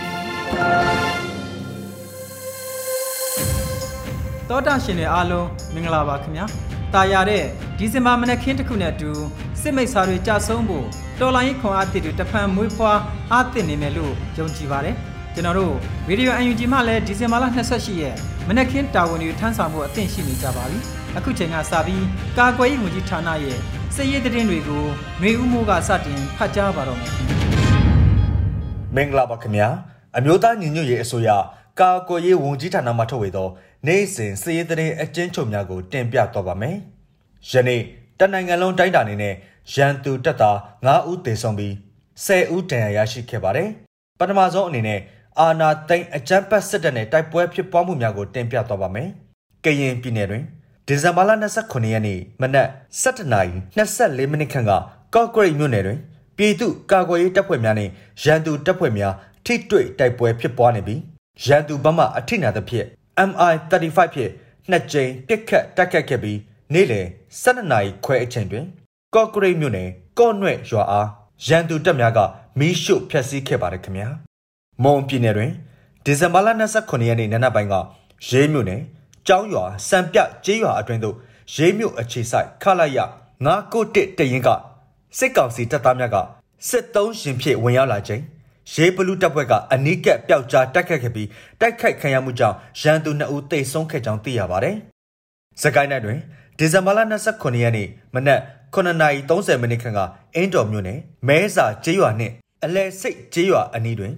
ပြီ တောတာရှင်တွေအားလုံးမင်္ဂလာပါခင်ဗျာ။တာယာတဲ့ဒီဇင်ဘာမနက်ခင်းတစ်ခုနဲ့အတူစစ်မိတ်ဆာတွေကြဆုံးဖို့တော်လိုင်းခွန်အားတစ်တွေတဖန်မွေးဖွားအားတစ်နေမယ်လို့ယုံကြည်ပါတယ်။ကျွန်တော်တို့ဗီဒီယို UNG မှလည်းဒီဇင်ဘာလ28ရက်မနက်ခင်းတာဝန်တွေထမ်းဆောင်ဖို့အသင့်ရှိနေကြပါပြီ။အခုချိန်ကစပြီးကာကွယ်ရေးဝန်ကြီးဌာနရဲ့စစ်ရေးသတင်းတွေကိုຫນွေဦးမိုးကစတင်ဖတ်ကြားပါတော့မယ်။မင်္ဂလာပါခင်ဗျာ။ အမျိုးသားညီညွတ်ရေးအစိုးရကာကွယ်ရေးဝန်ကြီးဌာနမှထုတ်ဝေသောနိုင်စဉ်စည်ရေးတဲ့အကျဉ်းချုပ်များကိုတင်ပြတော့ပါမယ်။ယနေ့တနိုင်ငံလုံးတိုင်းတာနေနဲ့ရန်သူတပ်သား9ဦးသေဆုံးပြီး10ဦးဒဏ်ရာရရှိခဲ့ပါတယ်။ပထမဆုံးအနေနဲ့အာနာသိန်းအကြမ်းဖက်စစ်တပ်နဲ့တိုက်ပွဲဖြစ်ပွားမှုများကိုတင်ပြတော့ပါမယ်။ကရင်ပြည်နယ်တွင်ဒီဇင်ဘာလ29ရက်နေ့မနက်7:24မိနစ်ခန့်ကကော့ဂရိတ်မြို့နယ်တွင်ပြည်သူ့ကာကွယ်ရေးတပ်ဖွဲ့များနှင့်ရန်သူတပ်ဖွဲ့များ ထိတွေ့တိုက်ပွဲဖြစ်ပွားနေပြီးရန်သူဘက်မှအထိနာသဖြင့် MI35 ဖြင့်နှစ်ကြိမ်ပစ်ခတ်တိုက်ခတ်ခဲ့ပြီးနေ့လယ်12နာရီခွဲအချိန်တွင် ကော့ဂရိတ်မြို့နယ်ကော့နွဲ့ရွာအားရန်သူတပ်များကမီးရှို့ဖျက်ဆီးခဲ့ပါတယ်ခင်ဗျာမွန်ပြည်နယ်တွင်ဒီဇင်ဘာလ29ရက်နေ့နံနက်ပိုင်းကရေးမြို့နယ်ကျောင်းရွာစံပြကျေးရွာအတွင်းသို့ရေးမြို့အခြေဆိုင်ခလာရ991တရင်ကစစ်ကောင်စီတပ်သားများကစစ်သုံးရှင်ဖြစ်ဝင်ရောက်လာခြင်း ရေးဘလူးတပ်ဖွဲ့ကအနီးကပ်ပျောက်ကြားတိုက်ခတ်ခဲ့ပြီးတိုက်ခိုက်ခံရမှုကြောင့်ရန်သူ2ဦးသေဆုံးခဲ့ကြောင်းသိရပါတယ်။စကိုင်းတိုင်းတွင်ဒီဇင်ဘာလ29ရက်နေ့မနက်9:30မိနစ်ခန့်ကအင်းတော်မြို့နယ်မဲစာကျေးရွာနှင့်အလဲစိတ်ကျေးရွာအနီးတွင်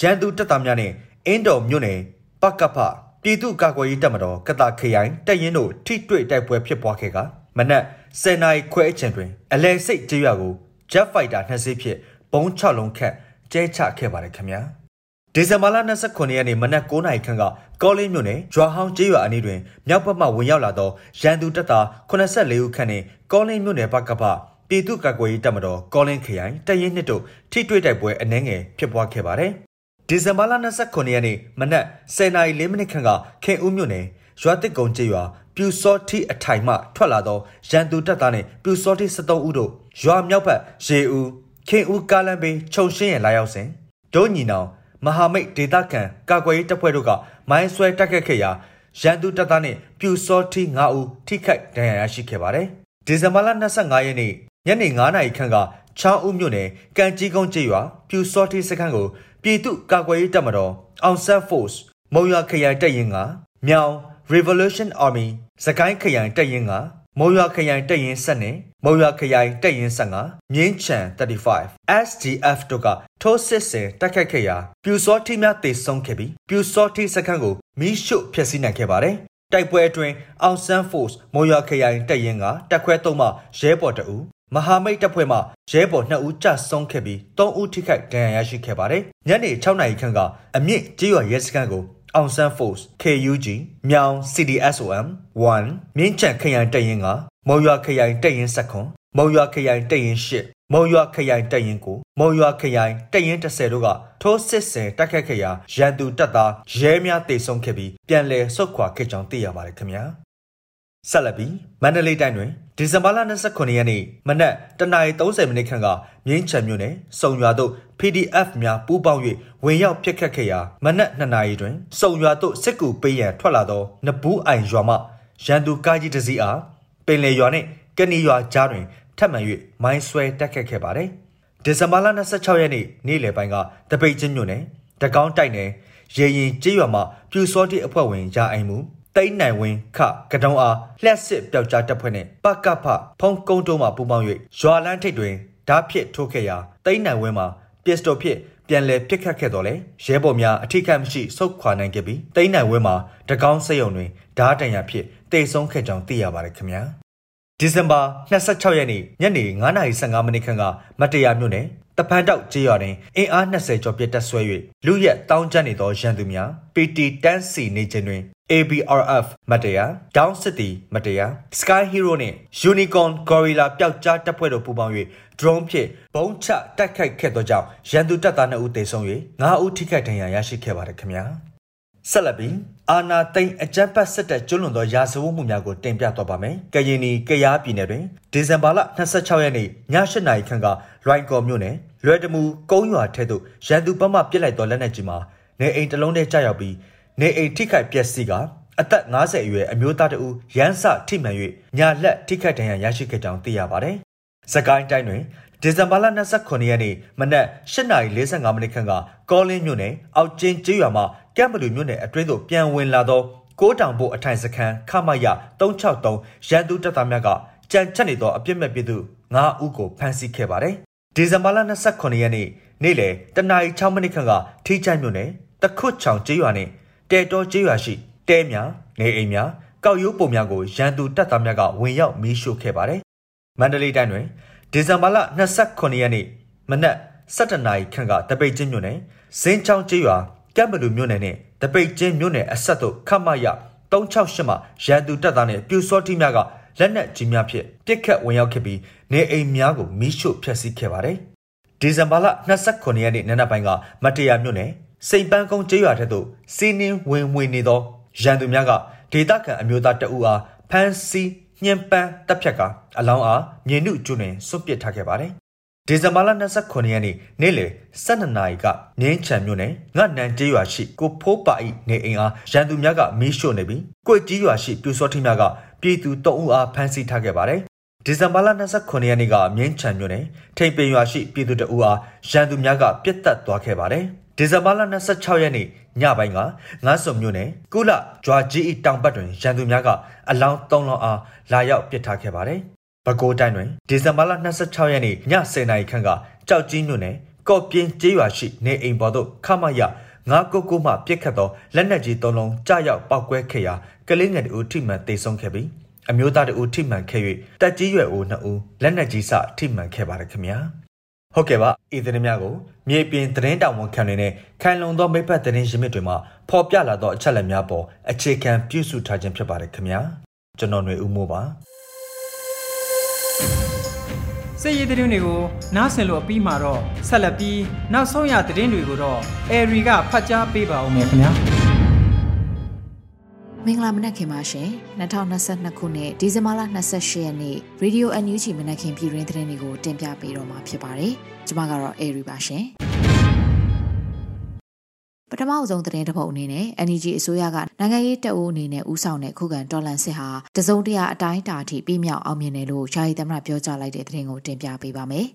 ရန်သူတပ်သားများနှင့်အင်းတော်မြို့နယ်ပကဖပြည်သူ့ကာကွယ်ရေးတပ်မတော်ကတာခရိုင်တပ်ရင်းတို့ထိတွေ့တိုက်ပွဲဖြစ်ပွားခဲ့ကမနက်10:00နာရီခွဲအချိန်တွင်အလဲစိတ်ကျေးရွာကို Jet Fighter နှစ်စီးဖြင့်ဘုံ6လုံးခန့် ကျဲချခဲ့ပါတယ်ခင်ဗျာဒီဇင်ဘာလ29ရက်နေ့မနက်9:00နာရီခန့်ကကောလင်းမြို့နယ်ဂျွာဟောင်းကျေးရွာအနီးတွင်မြောက်ဘက်မှဝင်ရောက်လာသောရန်သူတပ်သား84ဦးခန့်နှင့်ကောလင်းမြို့နယ်ဘက်ကပပြည်သူ့ကာကွယ်ရေးတပ်မတော်ကောလင်းခရိုင်တရင်နှစ်တို့ထိတွေ့တိုက်ပွဲအနှဲငယ်ဖြစ်ပွားခဲ့ပါတယ်။ဒီဇင်ဘာလ29ရက်နေ့မနက်10:04မိနစ်ခန့်ကခင်ဦးမြို့နယ်ရွာတစ်ကုံကျေးရွာပြူစောတိအထိုင်မှထွက်လာသောရန်သူတပ်သားနှင့်ပြူစောတိ73ဦးတို့ရွာမြောက်ဘက်ရေဦး ခင်ဦးကားလမ်းဘေးခြုံရှင်းရလာရောက်စဉ်ဒုညီနောင်မဟာမိတ်ဒေသခံကာကွယ်ရေးတပ်ဖွဲ့တို့ကမိုင်းဆွဲတိုက်ခတ်ခဲ့ရာရန်သူတပ်သားနှင့်ပြူစောထီ9ဦးထိခိုက်ဒဏ်ရာရရှိခဲ့ပါတယ်။ဒီဇင်ဘာလ25ရက်နေ့ညနေ9နာရီခန့်ကချောင်းဦးမြို့နယ်ကံကြီးကုန်းကျေးရွာပြူစောထီစခန်းကိုပြည်သူ့ကာကွယ်ရေးတပ်မတော်အောင်ဆန် Force မုံရွာခရိုင်တပ်ရင်းကမြောင် Revolution Army စကိုင်းခရိုင်တပ်ရင်းကမုံရွာခရိုင်တပ်ရင်း7နဲ့ မုံရွာခရိုင်တပ်ရင်း15မြင်းချံ35 SDF တို့ကထိုးစစ်ဆင်တိုက်ခိုက်ခဲ့ရာပြူစောတိများတေဆုံးခဲ့ပြီးပြူစောတိစခန်းကိုမီးရှို့ဖျက်ဆီးနိုင်ခဲ့ပါတယ်။တိုက်ပွဲအတွင်းအောင်ဆန်း Force မုံရွာခရိုင်တပ်ရင်းကတပ်ခွဲ3မှရဲဘော်2ဦးမဟာမိတ်တပ်ဖွဲ့မှရဲဘော်2ဦးကြဆုံးခဲ့ပြီး3ဦးထိခိုက်ဒဏ်ရာရရှိခဲ့ပါတယ်။ညနေ6နာရီခန့်ကအမြင့်ကြေးရွာရဲစခန်းကို အောင်ဆန်း Force KUG မြောင် CDSOM 1မြင်းချံခရိုင်တပ်ရင်းကမုံရွာခရိုင်တပ်ရင်း7မုံရွာခရိုင်တပ်ရင်း8မုံရွာခရိုင်တပ်ရင်း9မုံရွာခရိုင်တပ်ရင်း10တို့ကထိုးစစ်ဆင်တိုက်ခတ်ခဲ့ရာရန်သူတပ်သားရဲများတေဆုံးခဲ့ပြီးပြန်လည်ဆုတ်ခွာခဲ့ကြောင်းသိရပါတယ်ခင်ဗျာဆက်လက်ပြီးမန္တလေးတိုင်းတွင် ဒီဇင်ဘာလ29ရက်နေ့မနက်09:30မိနစ်ခန့်ကမြင်းချံမြို့နယ်စုံရွာသို့ PDF များပူးပေါင်း၍ဝင်ရောက်ဖျက်ခတ်ခဲ့ရာမနက်2နာရီတွင်စုံရွာသို့စစ်ကူပေးရန်ထွက်လာသောနဘူးအိုင်ရွာမှရန်သူကားကြီးတစ်စီးအားပင်လေရွာနှင့်ကနီရွာကြားတွင်ထပ်မံ၍မိုင်းဆွဲတက်ခတ်ခဲ့ပါတယ်။ဒီဇင်ဘာလ26ရက်နေ့နေ့လယ်ပိုင်းကတပိတ်ချင်းမြို့နယ်တကောင်းတိုက်နယ်ရေရင်ကျေးရွာမှာပြူစောတိအဖွဲ့ဝင်ရာအိမ်မှု တိတ်နိုင်ဝင်းခကတုံးအားလျှက်စစ်ပျောက်ကြားတပ်ဖွဲ့နဲ့ပကဖဖုံကုန်းတုံးမှာပူးပေါင်း၍ရွာလန်းထိပ်တွင်ဓာတ်ဖြစ်ထိုးခဲ့ရာတိတ်နိုင်ဝင်းမှာပစ္စတိုဖြစ်ပြန်လည်ပစ်ခတ်ခဲ့တော်လဲရဲဘော်များအထိကတ်မရှိဆုတ်ခွာနိုင်ခဲ့ပြီးတိတ်နိုင်ဝင်းမှာတကောင်းစက်ရုံတွင်ဓာတ်တန်ရဖြစ်တိတ်ဆုံးခဲ့ကြောင်းသိရပါတယ်ခင်ဗျာဒီဇင်ဘာ26ရက်နေ့ညနေ9:15မိနစ်ခန့်ကမတရားမြို့နယ် တဖန်တောက်ကြေးရွာတွင်အင်အား20ကျော်ပြတ်တက်ဆွဲ၍လူရက်တောင်းကျနေသောရန်သူများ PT တန်းစီနေခြင်းတွင် ABRF မတရား Down City မတရား Sky Hero နှင့် Unicorn Gorilla ပျောက်ကြားတပ်ဖွဲ့တို့ပူးပေါင်း၍ drone ဖြင့်ဘုံချတိုက်ခိုက်ခဲ့သောကြောင့်ရန်သူတပ်သား2ဦးသေဆုံး၍9ဦးထိခိုက်ဒဏ်ရာရရှိခဲ့ပါတယ်ခင်ဗျာဆက်လက်ပြီးအာနာသိန်းအကြမ်းဖက်စစ်တပ်ကျွလွန်သောရာဇဝတ်မှုများကိုတင်ပြသွားပါမယ်။ကရင်နီကရားပြည်နယ်တွင်ဒီဇင်ဘာလ26ရက်နေ့ည8နာရီခန့်ကရိုင်ကော်မြို့နယ် လွယ်တမူကုန်းရွာထဲသို့ရန်သူဘက်မှပစ်လိုက်သောလက်နက်ကြီးမှာနေအိမ်တစ်လုံးထဲကျရောက်ပြီးနေအိမ်ထိခိုက်ပျက်စီးကအသက်50အရွယ်အမျိုးသားတဦးရန်စထိမှန်၍ညာလက်ထိခိုက်ဒဏ်ရာရရှိခဲ့ကြောင်းသိရပါတယ်။စကိုင်းတိုင်းတွင်ဒီဇင်ဘာလ29ရက်နေ့မနက်8:45မိနစ်ခန့်ကကောလင်းမြို့နယ်အောက်ကျင်းကျေးရွာမှာကမ်ဘလူမြို့နယ်အတွင်းသို့ပြန်ဝင်လာသောကိုးတောင်ဘို့အထိုင်စခန်းခမရ363ရန်သူတပ်သားများကကြံချက်နေသောအပြစ်မဲ့ပြည်သူ9ဦးကိုဖမ်းဆီးခဲ့ပါတယ်။ ဒီဇင်ဘာလ29ရက်နေ့နေ့လယ်တနာရီ6မိနစ်ခန့်ကထိချိုင်မြို့နယ်တခွတ်ချောင်ကျေးရွာနှင့်တဲတော်ကျေးရွာရှိတဲများနေအိမ်များကောက်ရိုးပုံများကိုရန်သူတပ်သားများကဝင်ရောက်မီးရှို့ခဲ့ပါတယ်။မန္တလေးတိုင်းတွင်ဒီဇင်ဘာလ29ရက်နေ့မနက်7:00နာရီခန့်ကတပိတ်ချင်းမြို့နယ်ဇင်းချောင်းကျေးရွာကမ်ဘလူမြို့နယ်နဲ့တပိတ်ချင်းမြို့နယ်အဆက်တို့ခမရ368မှာရန်သူတပ်သားနဲ့ပြူစောတိများက လက်နက်ကြီးများဖြင့်ပစ်ခတ်ဝင်ရောက်ခဲ့ပြီးနေအိမ်များကိုမီးရှို့ဖျက်ဆီးခဲ့ပါတယ်။ဒီဇင်ဘာလ29ရက်နေ့နံနက်ပိုင်းကမတရားမြို့နယ်စိန်ပန်းကုန်းကျေးရွာထက်သို့စီးနင်းဝင်ဝင်နေသောရန်သူများကဒေသခံအမျိုးသားတအူအားဖမ်းဆီးညှဉ်းပန်းတပ်ဖြတ်ကအလောင်းအားမြေနုကျွန်းတွင်စွန့်ပစ်ထားခဲ့ပါတယ်။ဒီဇင်ဘာလ29ရက်နေ့နေ့လယ်12နာရီကငင်းချံမြို့နယ်ငတ်နန်ကျေးရွာရှိကိုဖိုးပါဤနေအိမ်အားရန်သူများကမီးရှို့နေပြီးကိုယ်ကြီးရွာရှိပြူစောထင်းများက ပြည်သူတအုပ်အားဖမ်းဆီးထားခဲ့ပါတယ်။ဒီဇင်ဘာလ29ရက်နေ့ကမြင်းချံမြို့နယ်ထိန်ပင်ရွာရှိပြည်သူတအုပ်အားရန်သူများကပြစ်တက်သွားခဲ့ပါတယ်။ဒီဇင်ဘာလ26ရက်နေ့ညပိုင်းကငါးစုံမြို့နယ်ကုလဂျွာကြီးတောင်ဘက်တွင်ရန်သူများကအလောင်း၃လောင်းအားလာရောက်ပစ်ထားခဲ့ပါတယ်။ပဲခူးတိုင်းတွင်ဒီဇင်ဘာလ26ရက်နေ့ည10:00နာရီခန့်ကကြောက်ကြီးမြို့နယ်ကော့ပြင်းကျေးရွာရှိနေအိမ်ပေါ်သို့ခမရ ငါကိုကိုမှပြစ်ခတ်သောလက်နက်ကြီး၃လုံးကြားရောက်ပောက်ကွဲခဲ့ရာကလေးငယ်တို့ထိမှန်တေဆုံးခဲ့ပြီးအမျိုးသားတို့ထိမှန်ခဲ့၍တက်ကြီးရွယ်အိုနှစ်ဦးလက်နက်ကြီးစထိမှန်ခဲ့ပါတယ်ခင်ဗျာ။ဟုတ်ကဲ့ပါဤသတင်းများကိုမြေပြင်သတင်းတောင်ဝန်ခံတွေနဲ့ခိုင်လုံသောမိဖက်သတင်းရင်းမြစ်တွေမှာဖော်ပြလာသောအချက်အလက်များပေါ်အခြေခံပြုစုထားခြင်းဖြစ်ပါတယ်ခင်ဗျာကျွန်တော်ຫນွေဦးမိုးပါ စစ်ရေးသတင်းတွေကိုနားဆင်လို့အပြီးမှာတော့ဆက်လက်ပြီးနောက်ဆုံးရသတင်းတွေကိုတော့အေရီကဖတ်ကြားပေးပါဦးမယ်ခင်ဗျာမင်္ဂလာမနက်ခင်ပါရှင်2022ခုနှစ်ဒီဇင်ဘာလ28ရက်နေ့ Radio NUG မနက်ခင်းပြည်တွင်းသတင်းတွေကိုတင်ပြပေးတော့မှာဖြစ်ပါတယ်ကျွန်မကတော့ Airy ပါရှင် ပထမအဆုံးသတင်းတစ်ပုဒ်အနေနဲ့ NUG အစိုးရကနိုင်ငံရေးတပ်ဦးအနေနဲ့ဦးဆောင်တဲ့ခုခံတော်လှန်စစ်ဟာတစုံတရာအတိုင်းအတာအထိပြင်းမြောက်အောင်မြင်တယ်လို့ယာယီသမ္မတပြောကြားလိုက်တဲ့သတင်းကိုတင်ပြပေးပါမယ်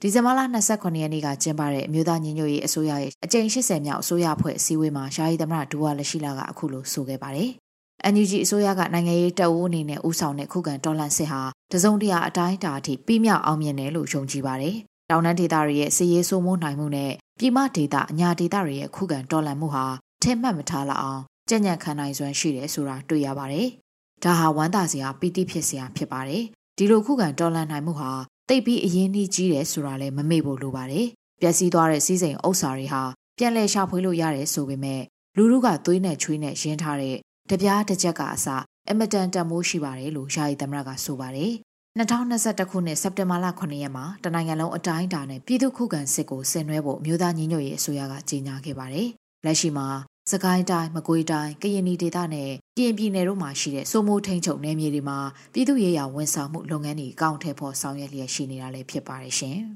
ဒီဇင်ဘာလ29ရက်နေ့ကကျင်းပတဲ့အမျိုးသားညီညွတ်ရေးအစိုးရရဲ့အကြိမ်80မြောက်အစိုးရအဖွဲ့အစည်းအဝေးမှာယာယီသမ္မတဒူဝါလက်ရှိလာကအခုလိုဆိုခဲ့ပါတယ်။ NUG အစိုးရကနိုင်ငံရေးတပ်ဦးအနေနဲ့ဦးဆောင်တဲ့ခုခံတော်လှန်စစ်ဟာတစုံတရာအတိုင်းအတာအထိပြီးမြောက်အောင်မြင်တယ်လို့ယုံကြည်ပါတယ်။ တောင်တန်းဒေသတွေရဲ့စစ်ရေးစိုးမိုးနိုင်မှုနဲ့ပြည်မဒေသအညာဒေသတွေရဲ့ခုခံတော်လှန်မှုဟာထင်မှတ်မထားလောက်အောင်ကြံ့ကြံ့ခံနိုင်စွမ်းရှိတယ်ဆိုတာတွေ့ရပါတယ်။ဒါဟာဝမ်းသာစရာပီတိဖြစ်စရာဖြစ်ပါတယ်။ဒီလိုခုခံတော်လှန်နိုင်မှုဟာတိတ်ပြီးအရင်နှီးကြီးတယ်ဆိုတာလည်းမမေ့ဖို့လိုပါတယ်။ပျက်စီးသွားတဲ့စီးစိမ်ဥစ္စာတွေဟာပြန်လည်ရှာဖွေလို့ရတယ်ဆိုပေမဲ့လူလူကသွေးနဲ့ချွေးနဲ့ရင်းထားတဲ့တပြားတစ်ချက်ကအစအမတန်တန်မိုးရှိပါတယ်လို့ယာယီသမရကဆိုပါတယ်။ 2021ခုနှစ်စက်တင်ဘာလ9ရက်မှာတနိုင်ငံလုံးအတိုင်းအတာနဲ့ပြည်သူ့ခုခံစစ်ကိုဆင်နွှဲဖို့မြို့သားညီညွတ်ရေးအစိုးရကကြေညာခဲ့ပါတယ်။လက်ရှိမှာစကိုင်းတိုင်းမကွေးတိုင်းကရင်ပြည်ဒေသနဲ့ပြင်ပြည်နယ်တို့မှာရှိတဲ့စိုးမိုးထိန်ချုပ်နယ်မြေတွေမှာပြည်သူ့ရေးရာဝန်ဆောင်မှုလုပ်ငန်းတွေအကောင့်ထဲပေါ်ဆောင်ရွက်လျက်ရှိနေတာလည်းဖြစ်ပါတယ်ရှင်။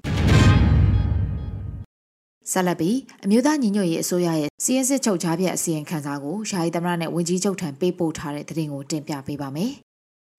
ဆက်လက်ပြီးအမျိုးသားညီညွတ်ရေးအစိုးရရဲ့စီးရင်စစ်ချုပ်ချပြက်အစီရင်ခံစာကိုယာယီသမရနဲ့ဝန်ကြီးချုပ်ထံပေးပို့ထားတဲ့သတင်းကိုတင်ပြပေးပါမယ်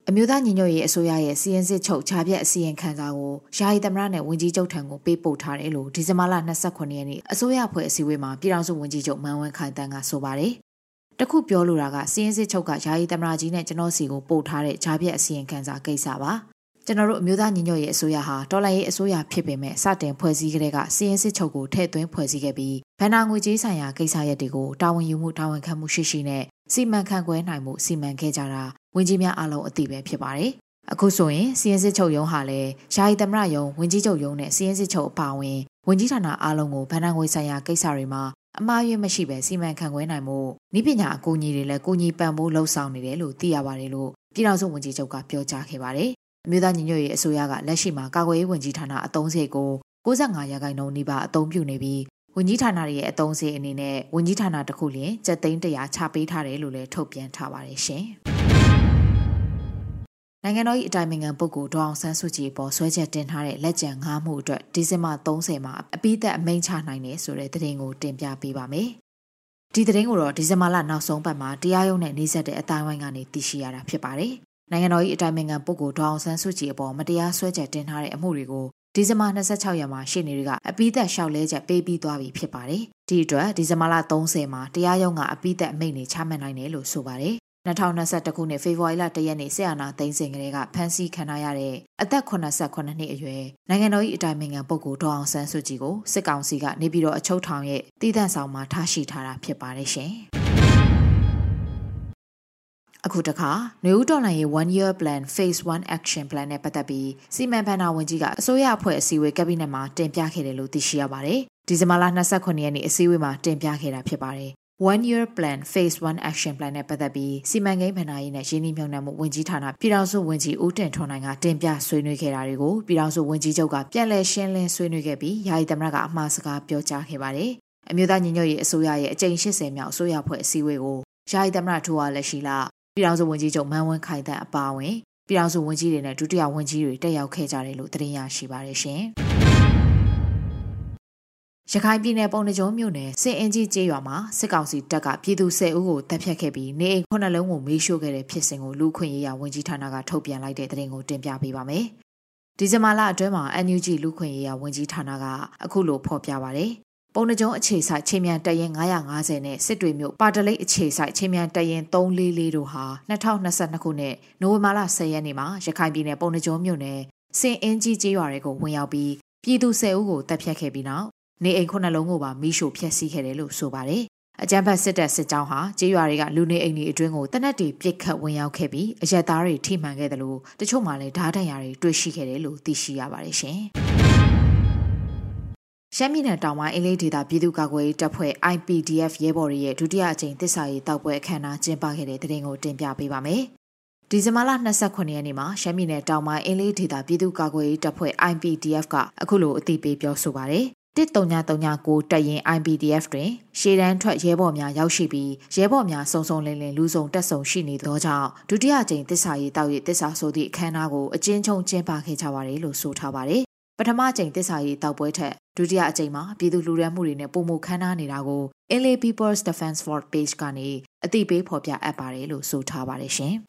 အမျိုးသားညီညွတ်ရေးအစိုးရရဲ့စီရင်စစ်ချုပ်ဂျာပြက်အစီရင်ခံစာကိုယာယီသမရနဲ့ဝန်ကြီးချုပ်ထံကိုပေးပို့ထားတယ်လို့ဒီဇင်ဘာလ29ရက်နေ့အစိုးရဖွဲ့အစည်းအဝေးမှာပြည်ထောင်စုဝန်ကြီးချုပ်မန်ဝင်းခိုင်တန်းကဆိုပါတယ်။တခုပြောလိုတာကစီရင်စစ်ချုပ်ကယာယီသမရကြီးနဲ့ကျွန်တော်စီကိုပို့ထားတဲ့ဂျာပြက်အစီရင်ခံစာကိစ္စပါ။ကျွန်တော်တို့အမျိုးသားညီညွတ်ရေးအစိုးရဟာတော်လှန်ရေးအစိုးရဖြစ်ပေမဲ့စတင်ဖွဲ့စည်းကလေးကစီရင်စစ်ချုပ်ကိုထည့်သွင်းဖွဲ့စည်းခဲ့ပြီးဗန်နာငွေကြေးဆိုင်ရာကိစ္စရပ်တွေကိုတာဝန်ယူမှုတာဝန်ခံမှုရှိရှိနဲ့စီမံခန့်ခွဲနိုင်မှုစီမံခဲ့ကြတာ ဝန်ကြီးများအားလုံးအသိပဲဖြစ်ပါတယ်။အခုဆိုရင်စီရင်စစ်ချုပ်ရုံးဟာလည်းယာယီသမရယုံဝန်ကြီးချုပ်ရုံးနဲ့စီရင်စစ်ချုပ်အပါအဝင်ဝန်ကြီးဌာနအားလုံးကိုဗန်နာငွေဆိုင်ရာကိစ္စတွေမှာအမှားယွင်းမရှိပဲစီမံခန့်ခွဲနိုင်မှုဤပညာအကူအညီတွေလည်းကူညီပံ့ပိုးလှုပ်ဆောင်နေတယ်လို့သိရပါတယ်လို့ပြည်ထောင်စုဝန်ကြီးချုပ်ကပြောကြားခဲ့ပါတယ်။အမျိုးသားညီညွတ်ရေးအစိုးရကလက်ရှိမှာကာကွယ်ရေးဝန်ကြီးဌာနအသုံးစရိတ်ကို65ရာခိုင်နှုန်းနီးပါးအသုံးပြုနေပြီးဝန်ကြီးဌာနရဲ့အသုံးစရိတ်အနေနဲ့ဝန်ကြီးဌာနတစ်ခုလျင်ကျပ်သိန်း100ချပေးထားတယ်လို့လည်းထုတ်ပြန်ထားပါတယ်ရှင်။ နိုင်ငံတော်၏အတိုင်ပင်ခံပုဂ္ဂိုလ်ဒေါအောင်ဆန်းစုကြည်ပေါ်ဆွဲချက်တင်ထားတဲ့လက်ကျန်၅မှုအတွက်ဒီဇင်ဘာ30မှာအပိသက်အမိန့်ချနိုင်တယ်ဆိုတဲ့သတင်းကိုတင်ပြပေးပါမယ်။ဒီသတင်းကိုတော့ဒီဇင်ဘာလနောက်ဆုံးပတ်မှာတရားရုံးနဲ့နှိစက်တဲ့အတိုင်းဝိုင်းကနေသိရှိရတာဖြစ်ပါတယ်။နိုင်ငံတော်၏အတိုင်ပင်ခံပုဂ္ဂိုလ်ဒေါအောင်ဆန်းစုကြည်အပေါ်မတရားဆွဲချက်တင်ထားတဲ့အမှုတွေကိုဒီဇင်ဘာ26ရက်မှာရှေ့နေတွေကအပိသက်လျှောက်လဲချက်ပေးပြီးသွားပြီဖြစ်ပါတယ်။ဒီအတွက်ဒီဇင်ဘာလ30မှာတရားရုံးကအပိသက်အမိန့်တွေချမှတ်နိုင်တယ်လို့ဆိုပါတယ် 2021ခုနှစ်ဖေဖော်ဝါရီလ1ရက်နေ့ဆက်အာဏာသိမ်းစဉ်ကလေးကဖမ်းဆီးခံရတဲ့အသက်89နှစ်အရွယ်နိုင်ငံတော်၏အတိုင်ပင်ခံပုဂ္ဂိုလ်ဒေါအောင်ဆန်းစုကြည်ကိုစစ်ကောင်စီကနေပြီးတော့အချုပ်ထောင်ရဲ့တည်တံ့ဆောင်မှာထားရှိထားတာဖြစ်ပါတယ်ရှင်။အခုတခါနယူးဒေါ်လာရဲ့ one year plan phase 1 action plan နဲ့ပတ်သက်ပြီးစီမံဘဏ္ဍာဝန်ကြီးကအစိုးရအဖွဲ့အစည်းအဝေးကက်ဘိနက်မှာတင်ပြခဲ့တယ်လို့သိရှိရပါတယ်။ဒီဇင်ဘာလ29ရက်နေ့အစည်းအဝေးမှာတင်ပြခဲ့တာဖြစ်ပါတယ် 1 year plan phase 1 action plan နဲ့ပတ်သက်ပြီးစီမံကိန်းဗဏ္ဍာရေးနဲ့ရင်းနှီးမြှုပ်နှံမှုဝန်ကြီးဌာနပြည်ထောင်စုဝန်ကြီးဦးတင်ထွန်းနိုင်ကတင်ပြဆွေးနွေးခဲ့တာတွေကိုပြည်ထောင်စုဝန်ကြီးချုပ်ကပြန်လည်ရှင်းလင်းဆွေးနွေးခဲ့ပြီးယာယီသမရကအမှားစကားပြောကြားခဲ့ပါတယ်။အမျိုးသားညီညွတ်ရေးအစိုးရရဲ့အကြိမ်80မြောက်အစိုးရဖွဲ့အစည်းအဝေးကိုယာယီသမရထိုးအားလက်ရှိလာပြည်ထောင်စုဝန်ကြီးချုပ်မန်းဝင်းခိုင်တန်းအပါအဝင်ပြည်ထောင်စုဝန်ကြီးတွေနဲ့ဒုတိယဝန်ကြီးတွေတက်ရောက်ခဲ့ကြတယ်လို့သတင်းရရှိပါတယ်ရှင်။ ရခိုင်ပြည်နယ်ပုံနှကြုံမြို့နယ်စင်အင်ကြီးကျေးရွာမှာစစ်ကောင်စီတပ်ကပြည်သူ10ဦးကိုတပ်ဖြတ်ခဲ့ပြီးနေအိမ်ခုနှစ်လုံးကိုမေးရှို့ခဲ့တဲ့ဖြစ်စဉ်ကိုလူခွင့်ရေးရဝန်ကြီးဌာနကထုတ်ပြန်လိုက်တဲ့သတင်းကိုတင်ပြပေးပါမယ်။ဒီဇင်ဘာလအတွင်းမှာ NUG လူခွင့်ရေးရဝန်ကြီးဌာနကအခုလိုဖော်ပြပါဗျ။ပုံနှကြုံအခြေဆိုင်ချင်းမြန်တရင်950နဲ့စစ်တွေမြို့ပါတလိတ်အခြေဆိုင်ချင်းမြန်တရင်344တို့ဟာ2022ခုနှစ်နိုဝင်ဘာလ10ရက်နေ့မှာရခိုင်ပြည်နယ်ပုံနှကြုံမြို့နယ်စင်အင်ကြီးကျေးရွာတွေကိုဝင်ရောက်ပြီးပြည်သူ10ဦးကိုတပ်ဖြတ်ခဲ့ပြီးနောက် နေအိမ်ခုနှစ်လုံးကိုပါမိရှို့ဖျက်ဆီးခဲ့တယ်လို့ဆိုပါတယ်။အကြမ်းဖက်စစ်တပ်စစ်ကြောင်းဟာကြေးရွာတွေကလူနေအိမ်တွေအတွင်းကိုတနက်တွေပစ်ခတ်ဝင်ရောက်ခဲ့ပြီးအရက်သားတွေထိမှန်ခဲ့တယ်လို့တချို့မှလည်းဓာတ်တန်ရာတွေတွေ့ရှိခဲ့တယ်လို့သိရှိရပါတယ်ရှင်။ရှမ်းပြည်နယ်တောင်ပိုင်းအင်းလေးဒေသပြည်သူ့ကာကွယ်ရေးတပ်ဖွဲ့ IPDF ရဲဘော်တွေရဲ့ဒုတိယအကြိမ်တစ္ဆာရေးတောက်ပွဲအခမ်းအနားကျင်းပခဲ့တဲ့တဲ့တင်ကိုတင်ပြပေးပါမယ်။ဒီဇင်ဘာလ29ရက်နေ့မှာရှမ်းပြည်နယ်တောင်ပိုင်းအင်းလေးဒေသပြည်သူ့ကာကွယ်ရေးတပ်ဖွဲ့ IPDF ကအခုလိုအသိပေးပြောဆိုပါရယ် 13939တပ်ရင် IPDF တွင်ရှေ့တန်းထွက်ရဲဘော်များရောက်ရှိပြီးရဲဘော်များစုံစုံလင်လင်လူစုံတက်ဆုံရှိနေသောကြောင့်ဒုတိယကြိမ်တစ္ဆာရေးတောက်ရေးတစ္ဆာဆိုသည့်အခမ်းအနားကိုအကျဉ်းချုပ်ကျင်းပခဲ့ကြပါတယ်လို့ဆိုထားပါတယ်။ပထမကြိမ်တစ္ဆာရေးတောက်ပွဲထက်ဒုတိယအကြိမ်မှာပြည်သူလူရဲမှုတွေနဲ့ပုံမှုခမ်းနားနေတာကို LA People's Defense Force Page ကနေအသိပေးဖော်ပြအပ်ပါတယ်လို့ဆိုထားပါတယ်ရှင်။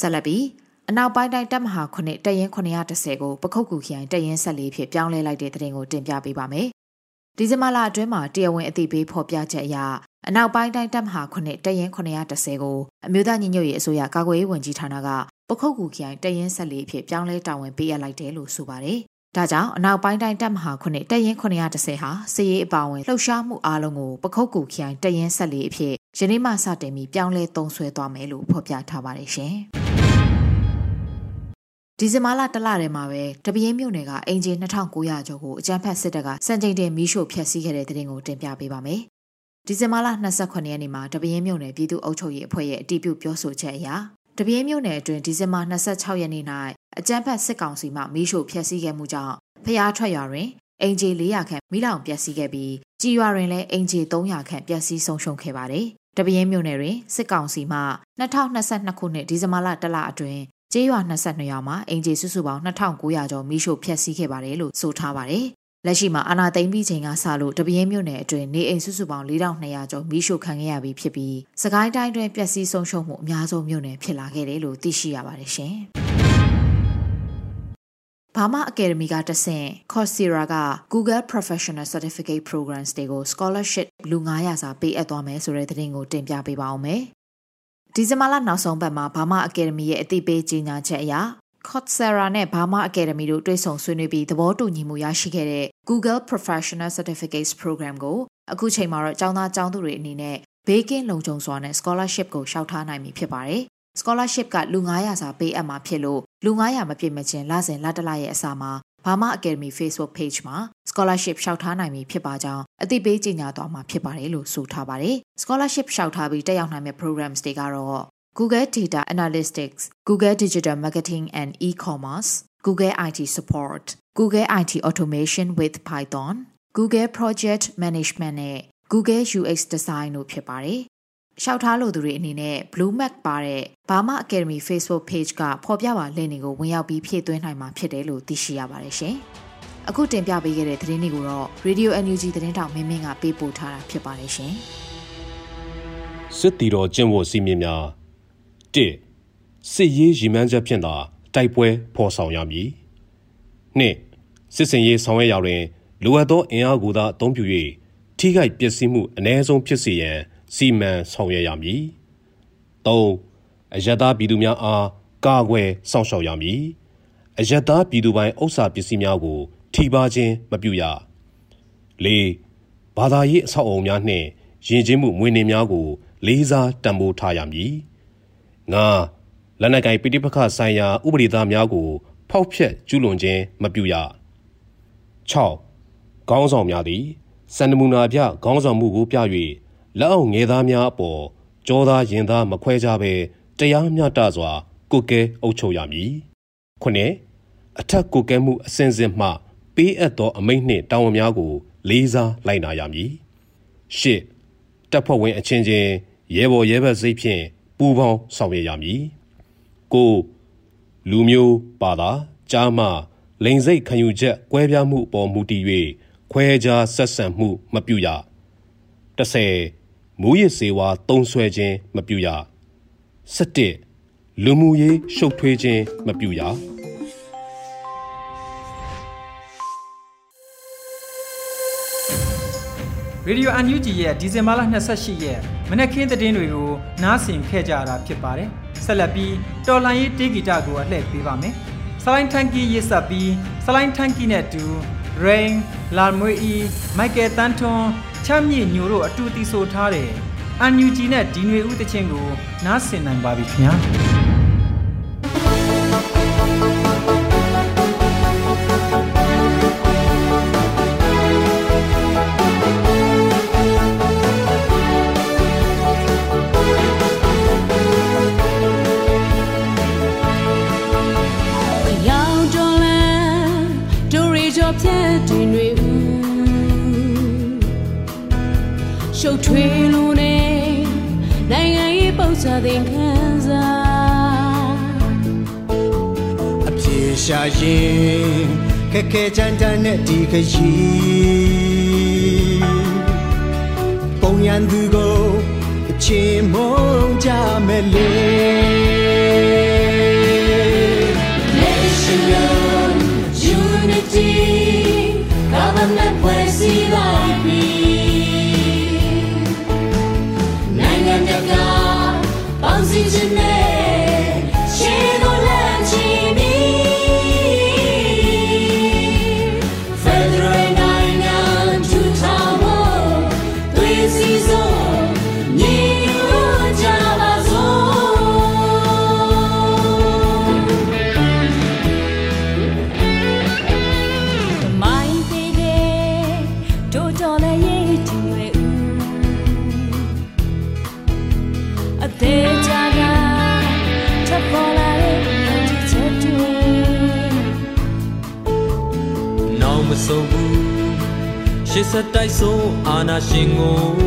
ဆက်လက်ပြီး အနောက်ပိုင်းတိုင်းတပ်မဟာ9တရင်910ကိုပခုတ်ကူခရိုင်တရင်14ဖြစ်ပြောင်းလဲလိုက်တဲ့တဲ့တင်ကိုတင်ပြပေးပါမယ်။ဒီဇင်ဘာလအတွင်းမှာတရားဝင်အသိပေးဖော်ပြချက်အရအနောက်ပိုင်းတိုင်းတပ်မဟာ9တရင်910ကိုအမျိုးသားညီညွတ်ရေးအစိုးရကာကွယ်ရေးဝန်ကြီးဌာနကပခုတ်ကူခရိုင်တရင်14ဖြစ်ပြောင်းလဲတာဝန်ပေးအပ်လိုက်တယ်လို့ဆိုပါတယ်။ဒါကြောင့်အနောက်ပိုင်းတိုင်းတပ်မဟာ9တရင်910ဟာစစ်ရေးအပါအဝင်လှုပ်ရှားမှုအားလုံးကိုပခုတ်ကူခရိုင်တရင်14အဖြစ်ယနေ့မှစတင်ပြီးပြောင်းလဲသုံးဆွဲသွားမယ်လို့ဖော်ပြထားပါတယ်ရှင်။ ဒီဇင်ဘာလတလထဲမှာပဲတပင်းမြို့နယ်ကအင်ဂျင်2900ကျော်ကိုအကြမ်းဖက်စစ်တပ်ကစံချိန်တင်မီးရှို့ဖျက်ဆီးခဲ့တဲ့တဲ့တင်ကိုတင်ပြပေးပါမယ်။ဒီဇင်ဘာလ28ရက်နေ့မှာတပင်းမြို့နယ်ပြည်သူ့အုပ်ချုပ်ရေးအဖွဲ့ရဲ့အတည်ပြုပြောဆိုချက်အရတပင်းမြို့နယ်အတွင်းဒီဇင်ဘာ26ရက်နေ့၌အကြမ်းဖက်စစ်ကောင်စီမှမီးရှို့ဖျက်ဆီးခဲ့မှုကြောင့်ဖျားထွက်ရွာတွင်အင်ဂျီ400ခန့်မိလောင်ပျက်စီးခဲ့ပြီးကြီးရွာတွင်လည်းအင်ဂျီ300ခန့်ပျက်စီးဆုံးရှုံးခဲ့ပါတယ်။တပင်းမြို့နယ်တွင်စစ်ကောင်စီမှ2022ခုနှစ်ဒီဇင်ဘာလတလအတွင်း ကျေးရွာ22ရွာမှာအင်ဂျီစုစုပေါင်း2900ကျော်မိရှို့ဖျက်ဆီးခဲ့ပါတယ်လို့ဆိုထားပါတယ်။လက်ရှိမှာအာနာသိမ့်ပြီးချိန်ကစလို့တပင်းမြို့နယ်အတွင်းနေအိမ်စုစုပေါင်း4200ကျော်မိရှို့ခံခဲ့ရပြီးဖြစ်ပြီးစကိုင်းတိုင်းတွင်ပျက်စီးဆုံးရှုံးမှုအများဆုံးမြို့နယ်ဖြစ်လာခဲ့တယ်လို့သိရှိရပါတယ်ရှင်။ဘာမာအကယ်ဒမီကတဆင့် Coursera က Google Professional Certificate Programs တွေကို scholarship လူ900စာပေးအပ်သွားမယ်ဆိုတဲ့သတင်းကိုတင်ပြပေးပါအောင်မယ်။ ဒီဇင်ဘာလနောက်ဆုံးပတ်မှာဘာမာအကယ်ဒမီရဲ့အသိပေးကြေညာချက်အရ Coursera နဲ့ Burma Academy တို့တွဲဆုံဆွေးနွေးပြီးသဘောတူညီမှုရရှိခဲ့တဲ့ Google Professional Certificates Program ကိုအခုချိန်မှာတော့ကျောင်းသားကျောင်းသူတွေအနေနဲ့ဘေးကင်းလုံခြုံစွာနဲ့ scholarship ကိုလျှောက်ထားနိုင်ပြီဖြစ်ပါတယ်။ scholarship ကလူ900စာပေးအပ်မှာဖြစ်လို့လူ900မပြည့်မချင်းလစဉ်လတလရဲ့အစာမှာ Burma Academy Facebook page မှာ scholarship လျှောက်ထားနိုင်ပြီဖြစ်ပါကြောင်းအသိပေးကြေညာသွားမှာဖြစ်ပါတယ်လို့ဆိုထားပါတယ်။ scholarship လျှောက်ထားပြီးတက်ရောက်နိုင်မယ့် programs တွေကတော့ Google Data Analytics, Google Digital Marketing and E-commerce, Google IT Support, Google IT Automation with Python, Google Project Management နဲ့ Google UX Design တို့ဖြစ်ပါတယ်။ ရှောက်ထားလို့သူတွေအနေနဲ့ Blue Mac ပါတဲ့ Burma Academy Facebook page ကဖော်ပြပါလင့်တွေကိုဝင်ရောက်ပြီးဖြည့်သွင်းနိုင်မှာဖြစ်တယ်လို့သိရှိရပါတယ်ရှင်။အခုတင်ပြပေးခဲ့တဲ့သတင်းတွေကိုတော့ Radio NUG သတင်းတောင်မင်းမင်းကပေးပို့ထားတာဖြစ်ပါတယ်ရှင်။စစ်တီတော်ကျင့်ဝတ်စီမင်းများ၁စစ်ရေးရည်မှန်းချက်ဖြင့်သာတိုက်ပွဲဖော်ဆောင်ရမည်၂စစ်စင်ရေးဆောင်ရွက်ရာတွင်လိုအပ်သောအင်အားကိုသာအသုံးပြု၍ထိခိုက်ပျက်စီးမှုအ ਨੇ ဆုံးဖြစ်စေရန် စီမံဆောင်ရွက်ရမည်၃အယက်သားပြည်သူများအားကာကွယ်စောင့်ရှောက်ရမည်အယက်သားပြည်သူပိုင်းဥစ္စာပစ္စည်းများကို ထိပါခြင်းမပြုရ၄ဘာသာရေးအဆောက်အအုံများနှင့်ယဉ်ကျေးမှုမွေးနေ့များကို လေးစားတံပိုးထားရမည်ငါလက်နက်ကိုင်ပိဋိပခဆိုင်ရာဥပဒေသားများကို ဖောက်ဖျက်ကျူးလွန်ခြင်းမပြုရ6ခေါင်းဆောင်များသည်စန္ဒမူနာပြခေါင်းဆောင်မှုကိုပြ၍ လက်အောက်ငယ်သားများအပေါ်ကြောသားရင်သားမခွဲကြဘဲတရားမျှတစွာကုကဲအုပ်ချုပ်ရမည်ခုနှစ်အထက်ကုကဲမှုအစဉ်စဉ်မှ ပေးအပ်သောအမိန့်နှင့်တာဝန်များကို လေးစားလိုက်နာရမည်ရှစ်တပ်ဖွဲ့ဝင်အချင်းချင်းရဲဘော်ရဲဘက်စိတ်ဖြင့်ပူးပေါင်းဆောင်ရွက်ရမည်ကိုလူမျိုးပါတာကြားမှလိန်စိတ်ခံယူချက်ကွဲပြားမှုအပေါ်မူတည်၍ခွဲခြားဆက်ဆံမှုမပြုရ30 မူရစ်စေဝါတုံးဆွဲခြင်းမပြုရ17လူမှုရေးရှုပ်ထွေးခြင်းမပြုရရေဒီယိုအန်ယူဂျီရဲ့ဒီဇင်ဘာလ28ရက်မနက်ခင်းသတင်းတွေကိုနားဆင်ခဲ့ကြရတာဖြစ်ပါတယ်။ဆက်လက်ပြီးတော်လိုင်းရေးတေးဂီတကိုအလှည့်ပေးပါမယ်။စလိုင်းထန်ကီရစ်ဆက်ပြီးစလိုင်းထန်ကီနဲ့တူ Rain လာမွေအီမိုက်ကယ်တန်ထွန် ချမ်းမြေညိုတို့အတူတီဆိုထားတဲ့အန်ယူဂျီနဲ့ဒီຫນွေဦးတချင်းကိုနားဆင်နိုင်ပါပြီခင်ဗျာ။ ရှာရင်ခက်ခဲချမ်းချမ်းနဲ့ဒီခရီးပုံရန်သူကိုအချင်းမုန်းကြမယ်လေ National Unity Government ဖွဲ့စည်းလို စ်ဆက်တိုက်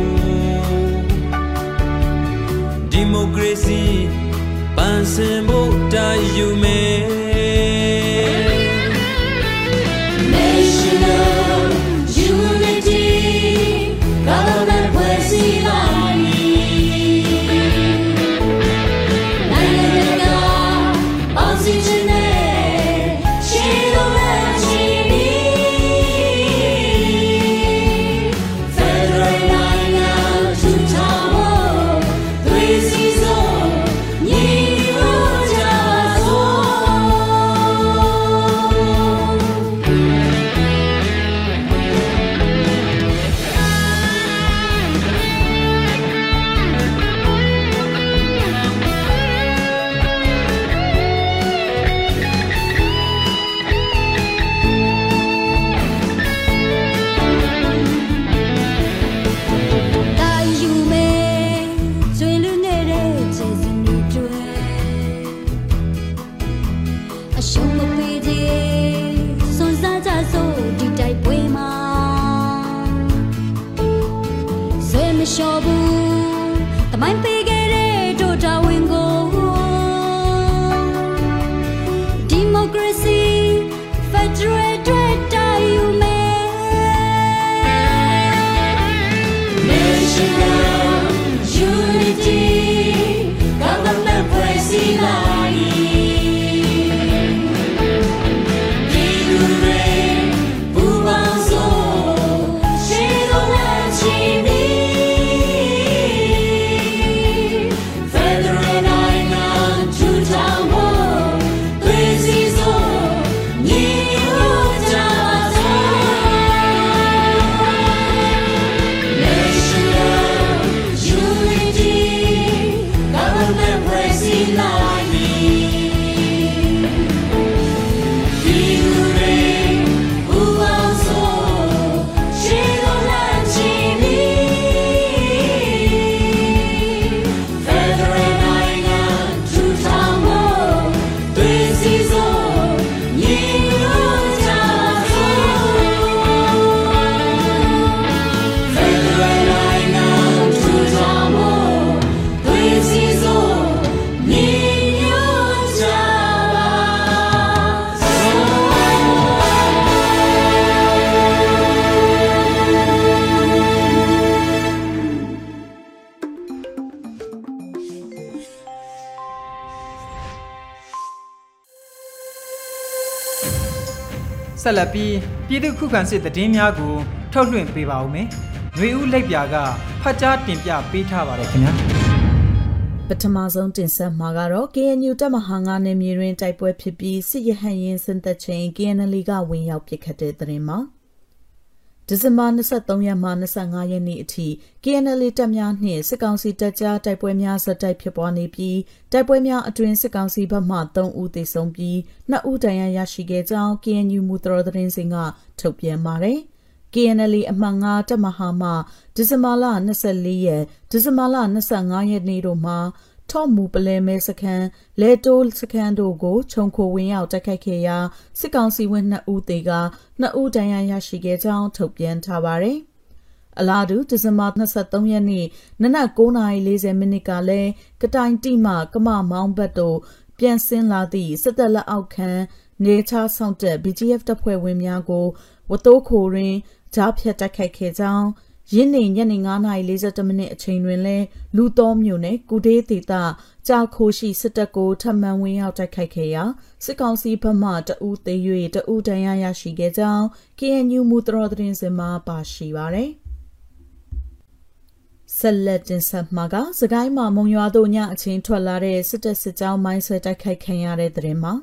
о чем мы поедем. ဆက်လက်ပြီးပြည်သူခုခံစစ်တည်င်းများကိုထုတ်လွှင့်ပေးပါဦးမယ်။ຫນွေဦးလက်ပြာကဖတ်ကြားတင်ပြပေးထားပါတယ်ခင်ဗျာ။ပထမဆုံးတင်ဆက်မှာကတော့ KNU တပ်မဟာ9နယ်မြေတွင်တိုက်ပွဲဖြစ်ပြီးစစ်ရဟန်ရင်စင်သက်ချိန် KNL ကဝင်ရောက်ပစ်ခတ်တဲ့သတင်းမှာ ဒီဇင်ဘာ23ရက်မှ25ရက်နေ့အထိ KNL တပ်များနှင့်စစ်ကောင်စီတပ်ကြားတိုက်ပွဲများဇက်တိုက်ဖြစ်ပွားနေပြီးတိုက်ပွဲများအတွင်းစစ်ကောင်စီဘက်မှ3ဦးသေဆုံးပြီး2ဦးဒဏ်ရာရရှိခဲ့ကြောင်း KNU မူတော်သတင်းစင်ကထုတ်ပြန်ပါတယ်။ KNL အမှတ်9တပ်မဟာမှဒီဇင်ဘာလ24ရက်ဒီဇင်ဘာလ25ရက်နေ့တို့မှာ ထော့မူပလဲမဲစခန်းလဲတိုးစခန်းတို့ကိုခြုံခိုဝင်ရောက်တိုက်ခိုက်ခဲ့ရာစစ်ကောင်စီဝင်2ဦးသေက2ဦးဒဏ်ရာရရှိခဲ့ကြောင်းထုတ်ပြန်ထားပါတယ်။အလားတူဒီဇင်ဘာ23ရက်နေ့နနက်9:40မိနစ်ကလည်းကတိုင်တိမှကမမောင်းဘတ်တို့ပြန်ဆင်းလာသည့်စစ်တပ်လက်အောက်ခံနေချားဆောင်တက် BGF တပ်ဖွဲ့ဝင်များကိုဝတိုးခိုတွင်ဂျားဖြတ်တိုက်ခိုက်ခဲ့ကြောင်း ရင်းနေညနေ9:42မိနစ်အချိန်တွင်လဲလူတော်မျိုးနဲ့ကုဒေးဒေတာကြာခိုရှိစစ်တပ်ကိုထပ်မံဝင်ရောက်တိုက်ခိုက်ခဲ့ရာစစ်ကောင်စီဘက်မှတအူးသေး၍တအူးတန်ရရရှိခဲ့ကြောင်း KNU မူတော်သတင်းစင်မှာပါရှိပါရယ်ဆက်လက်တင်ဆက်မှာကစကိုင်းမှာမုံရွာတို့ညအချင်းထွက်လာတဲ့စစ်တပ်စစ်ကြောင်းမိုင်းဆွဲတိုက်ခိုက်ခံရတဲ့တဲ့မှာ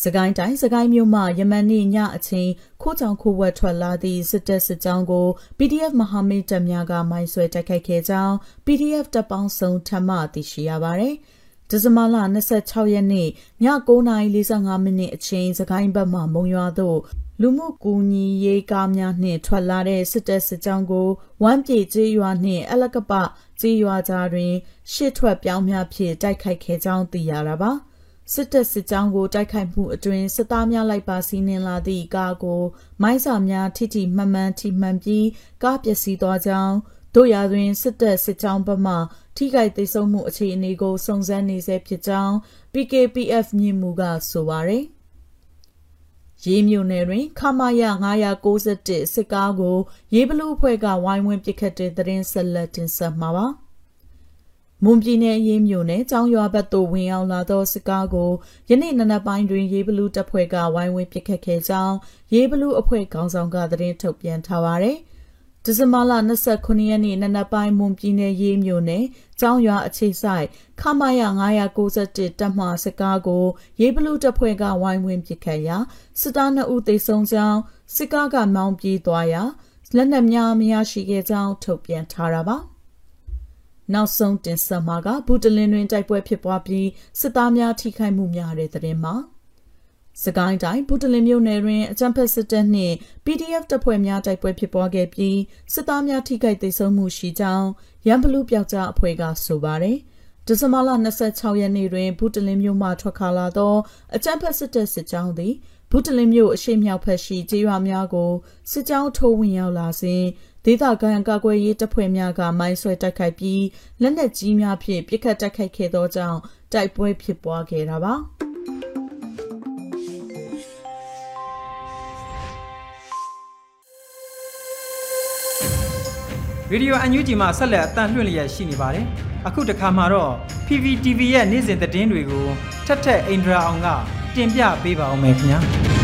စကိုင်းတိုင်းစကိုင်းမြို့မှယမန်နေ့ညအချိန်ခိုးကြောင်ခိုးဝက်ထွက်လာသည့်စစ်တပ်စစ်ကြောင်းကို PDF မဟာမိတ်တပ်များကမိုင်းဆွဲတိုက်ခိုက်ခဲ့ကြောင်း PDF တပ်ပေါင်းစုံထပ်မသိရှိရပါသည်။ဒီဇင်ဘာလ26ရက်နေ့ည9:45မိနစ်အချိန်စကိုင်းဘက်မှမုံရွာသို့လူမှုကူညီရေးကားများနှင့်ထွက်လာတဲ့စစ်တပ်စစ်ကြောင်းကိုဝမ်းပြေကျေးရွာနှင့်အလကပကျေးရွာကြားတွင်ရှစ်ထွက်ပြောင်းများဖြင့်တိုက်ခိုက်ခဲ့ကြောင်းသိရတာပါ။ စစ်တပ်စစ်ကြောင်းကိုတိုက်ခိုက်မှုအတွင်းစစ်သားများလိုက်ပါစီးနှင်လာသည့်ကားကိုမိုင်းစာများထိထိမှန်မှန်ထိမှန်ပြီးကားပျက်စီးသွားကြောင်းတို့ရတွင်စစ်တပ်စစ်ကြောင်းဘက်မှထိခိုက်သိမ်းဆုံးမှုအခြေအနေကိုစုံစမ်းနေဆဲဖြစ်ကြောင်း PKPF မြင့်မှုကဆိုပါရယ်ရေးမြို့နယ်တွင်ခမာယ991စစ်ကားကိုရေးဘလူးအဖွဲ့ကဝိုင်းဝန်းပစ်ခတ်တဲ့သတင်းဆက်လက်တင်ဆက်မှာပါ။ မွန်ပြည်နယ်ရေးမြို့နယ်ကျောင်းရွာဘက်သို့ဝင်ရောက်လာသောစစ်ကားကိုယနေ့နနက်ပိုင်းတွင်ရေးဘလူးတပ်ဖွဲ့ကဝိုင်းဝန်းပစ်ခတ်ခဲ့ကြောင်းရေးဘလူးအဖွဲ့ခေါင်းဆောင်ကသတင်းထုတ်ပြန်ထားပါသည်။ဒီဇင်ဘာလ29ရက်နေ့နနက်ပိုင်းမွန်ပြည်နယ်ရေးမြို့နယ်ကျောင်းရွာအခြေဆိုင်ခမာယ991တပ်မှစစ်ကားကိုရေးဘလူးတပ်ဖွဲ့ကဝိုင်းဝန်းပစ်ခတ်ရာစစ်သား2ဦးသေဆုံးကြောင်းစစ်ကားကမောင်းပြေးသွားရာလက်နက်များမရရှိခဲ့ကြောင်းထုတ်ပြန်ထားတာပါ။ နောက်ဆုံးတင်ဆက်မှာကဘူတလင်းတွင်တိုက်ပွဲဖြစ်ပွားပြီးစစ်သားများထိခိုက်မှုများတဲ့တဲ့မှာစကိုင်းတိုင်းဘူတလင်မြို့နယ်တွင်အကြမ်းဖက်စစ်တပ်နှင့် PDF တပ်ဖွဲ့များတိုက်ပွဲဖြစ်ပွားခဲ့ပြီးစစ်သားများထိခိုက်ဒေဆုံးမှုရှိကြောင်းရန်ဘလူးပြောက်ကြားအဖွဲ့ကဆိုပါတယ်။ဒီဇင်ဘာလ26ရက်နေ့တွင်ဘူတလင်မြို့မှထွက်ခါလာသောအကြမ်းဖက်စစ်တပ်စစ်ကြောင်းသည်ဘူတလင်မြို့အရှိမြောက်ဘက်ရှိကျေးရွာများကိုစစ်ကြောင်းထိုးဝင်ရောက်လာစဉ် ဒေသခံကာကွယ်ရေးတပ်ဖွဲ့များကမိုင်းဆွဲတိုက်ခိုက်ပြီးလက်နက်ကြီးများဖြင့်ပစ်ခတ်တိုက်ခိုက်ခဲ့သောကြောင့်တိုက်ပွဲဖြစ်ပွားခဲ့တာပါ။ဗီဒီယိုအန်ယူဂျီမှာဆက်လက်အတန်လွှင့်လျက်ရှိနေပါတယ်။အခုတခါမှာတော့ PPTV ရဲ့နေ့စဉ်သတင်းတွေကိုထက်ထက်အိန္ဒြာအောင်ကတင်ပြပေးပါအောင်မယ်ခင်ဗျာ။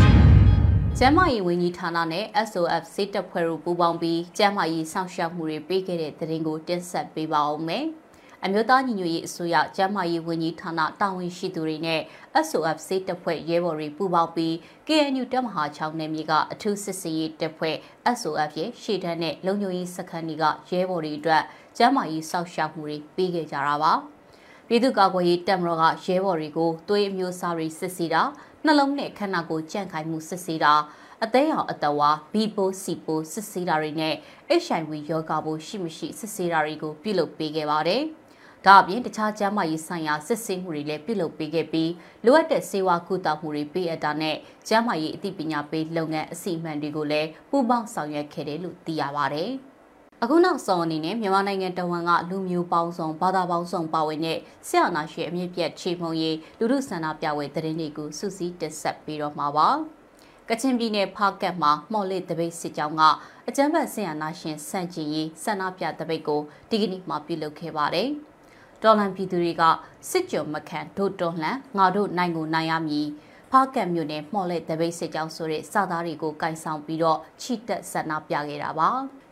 ကျမ်းမာရေးဝန်ကြီးဌာနနဲ့ SOF စိတ်တပ်ဖွဲ့တို့ပူးပေါင်းပြီးကျမ်းမာရေးစောင့်ရှောက်မှုတွေပေးခဲ့တဲ့သတင်းကိုတင်ဆက်ပေးပါအောင်မယ်။အမျိုးသားညီညွတ်ရေးအစိုးရကျန်းမာရေးဝန်ကြီးဌာနတာဝန်ရှိသူတွေနဲ့ SOF စေးတပ်ဖွဲ့ရဲဘော်တွေပူးပေါင်းပြီး KNU တပ်မဟာ6နယ်မြေကအထူးစစ်စင်ရေးတပ်ဖွဲ့ SOF ရဲ့ရှေ့တန်းနဲ့လုံခြုံရေးစခန်းတွေကရဲဘော်တွေအတွက်ကျန်းမာရေးစောင့်ရှောက်မှုတွေပေးခဲ့ကြတာပါပြည်သူ့ကာကွယ်ရေးတပ်မတော်ကရဲဘော်တွေကိုသွေးအမျိုးအစားတွေစစ်ဆေးတာ နှလုံးနဲ့ခန္ဓာကိုယ်ကြန့်ခိုင်မှုစစ်ဆေးတာအသေးအောင်အတဝါဘီပိုစီပိုစစ်ဆေးတာတွေနဲ့ HIV ယောဂါပိုးရှိမရှိစစ်ဆေးတာတွေကိုပြုလုပ်ပေးခဲ့ပါတယ်။ဒါအပြင်တခြားကျန်းမာရေးဆိုင်ရာစစ်ဆေးမှုတွေလည်းပြုလုပ်ပေးခဲ့ပြီးလိုအပ်တဲ့ဆေးဝါးကုသမှုတွေပေးအပ်တာနဲ့ကျန်းမာရေးအသိပညာပေးလုပ်ငန်းအစီအမံတွေကိုလည်းပူးပေါင်းဆောင်ရွက်ခဲ့တယ်လို့သိရပါဗျ။ အခုနောက်ဆုံးအနေနဲ့မြန်မာနိုင်ငံတဝန်ကလူမျိုးပေါင်းစုံဘာသာပေါင်းစုံပါဝင်တဲ့ဆရာနာရှင်အမြင့်ပြတ်ချေမှုန်ရေးလူမှုဆန္ဒပြပွဲသတင်းတွေကိုစုစည်းတင်ဆက်ပေးတော့မှာပါ။ကချင်ပြည်နယ်ဖားကတ်မှာမော်လစ်တပိတ်စစ်ကြောင်းကအကြမ်းဖက်ဆရာနာရှင်စန့်ကျင်ရေးဆန္ဒပြတပိတ်ကိုဒီကနေ့မှပြုလုပ်ခဲ့ပါတယ်။တော်လန်ပြည်သူတွေကစစ်ကြုံမခံဒို့တော်လှန်ငါတို့နိုင်ကိုနိုင်ရမည်ဖားကတ်မြို့နယ်မှော်လက်တပိတ်စစ်ကြောင်းဆိုတဲ့စာသားတွေကိုကင်ဆောင်ပြီးတော့ချီတက်ဆန္ဒပြခဲ့တာပါ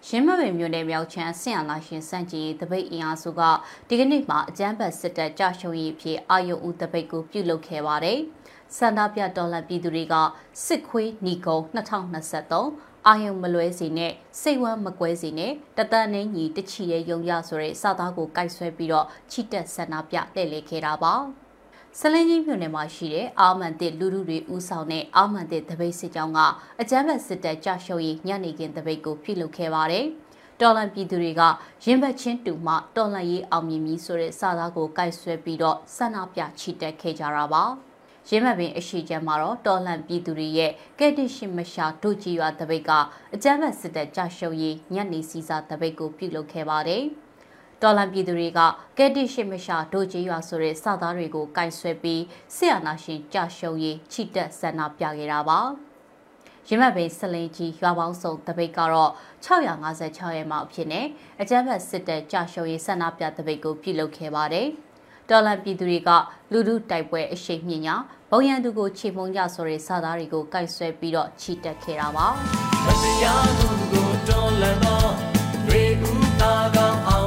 ရင်းမပင်မြို့နယ်မြောက်ချမ်းဆင်ရလာရှင်စန့်ကျင်ရေးတပိတ်အင်အားစုကဒီကနေ့မှာအကြမ်းဖက်စစ်တပ်ကြရှုံးရေးဖြစ်အာယုံဦးတပိတ်ကိုပြုလုပ်ခဲ့ပါတယ်ဆန္ဒပြတော်လှန်ပြည်သူတွေကစစ်ခွေးနီကုံ2023အာယုံမလွဲစေနဲ့စိတ်ဝမ်းမကွဲစေနဲ့တတန်နေညီတချီရဲ့ယုံရဆိုတဲ့စာသားကိုကိုက်ဆွဲပြီးတော့ချီတက်ဆန္ဒပြလှည့်လည်ခဲ့တာပါ ဆလင်းကြီးမြို့နယ်မှာရှိတဲ့အာမန်တစ်လူလူတွေဥဆောင်တဲ့အာမန်တစ်တပိတ်စစ်ကြောင်းကအကြမ်းဖက်စစ်တပ်ကြရှုံးရေးညနေခင်းတပိတ်ကိုပြုလုပ်ခဲ့ပါတယ်တော်လန်ပြည်သူတွေကရင်ဘတ်ချင်းတူမှတော်လန်ရေးအောင်မြင်ပြီဆိုတဲ့စာသားကိုကိုက်ဆွဲပြီးတော့ဆန္ဒပြချီတက်ခဲ့ကြတာပါ။ရင်းမှတ်ပင်အရှိချမ်းမှာတော့တော်လှန်ပြည်သူတွေရဲ့ကဲ့တစ်ရှိမရှာတို့ကြီးရွာတပိတ်ကအကြမ်းဖက်စစ်တပ်ကြရှုံးရေးညနေစီစာတပိတ်ကိုပြုလုပ်ခဲ့ပါတယ်။ တော်လန်ပြည်သူတွေကကဲ့တစ်ရှိမရှာတို့ကြီးရွာဆိုတဲ့စသားတွေကိုကင်ဆွဲပြီးဆရာနာရှင်ကြရှုံးရေးချီတက်ဆန္ဒပြခဲ့တာပါ။ရမတ်ပင်စလင်ကြီးရွာပေါင်းစုံတပိတ်ကတော့656ရဲမှအဖြစ်နဲ့အကြမ်းဖက်စစ်တပ်ကြာရှုံးရေးဆန္ဒပြတပိတ်ကိုပြုလုပ်ခဲ့ပါတယ်။တော်လန်ပြည်သူတွေကလူလူတိုက်ပွဲအရှိန်မြင့်ညာဘုံရန်သူကိုခြေမုံကြဆိုတဲ့စာသားတွေကိုကိုက်ဆွဲပြီးတော့ချီတက်ခဲ့တာပါမတရားမှုကိုတော်လန်တော့ရေဦးသားကောင်အောင်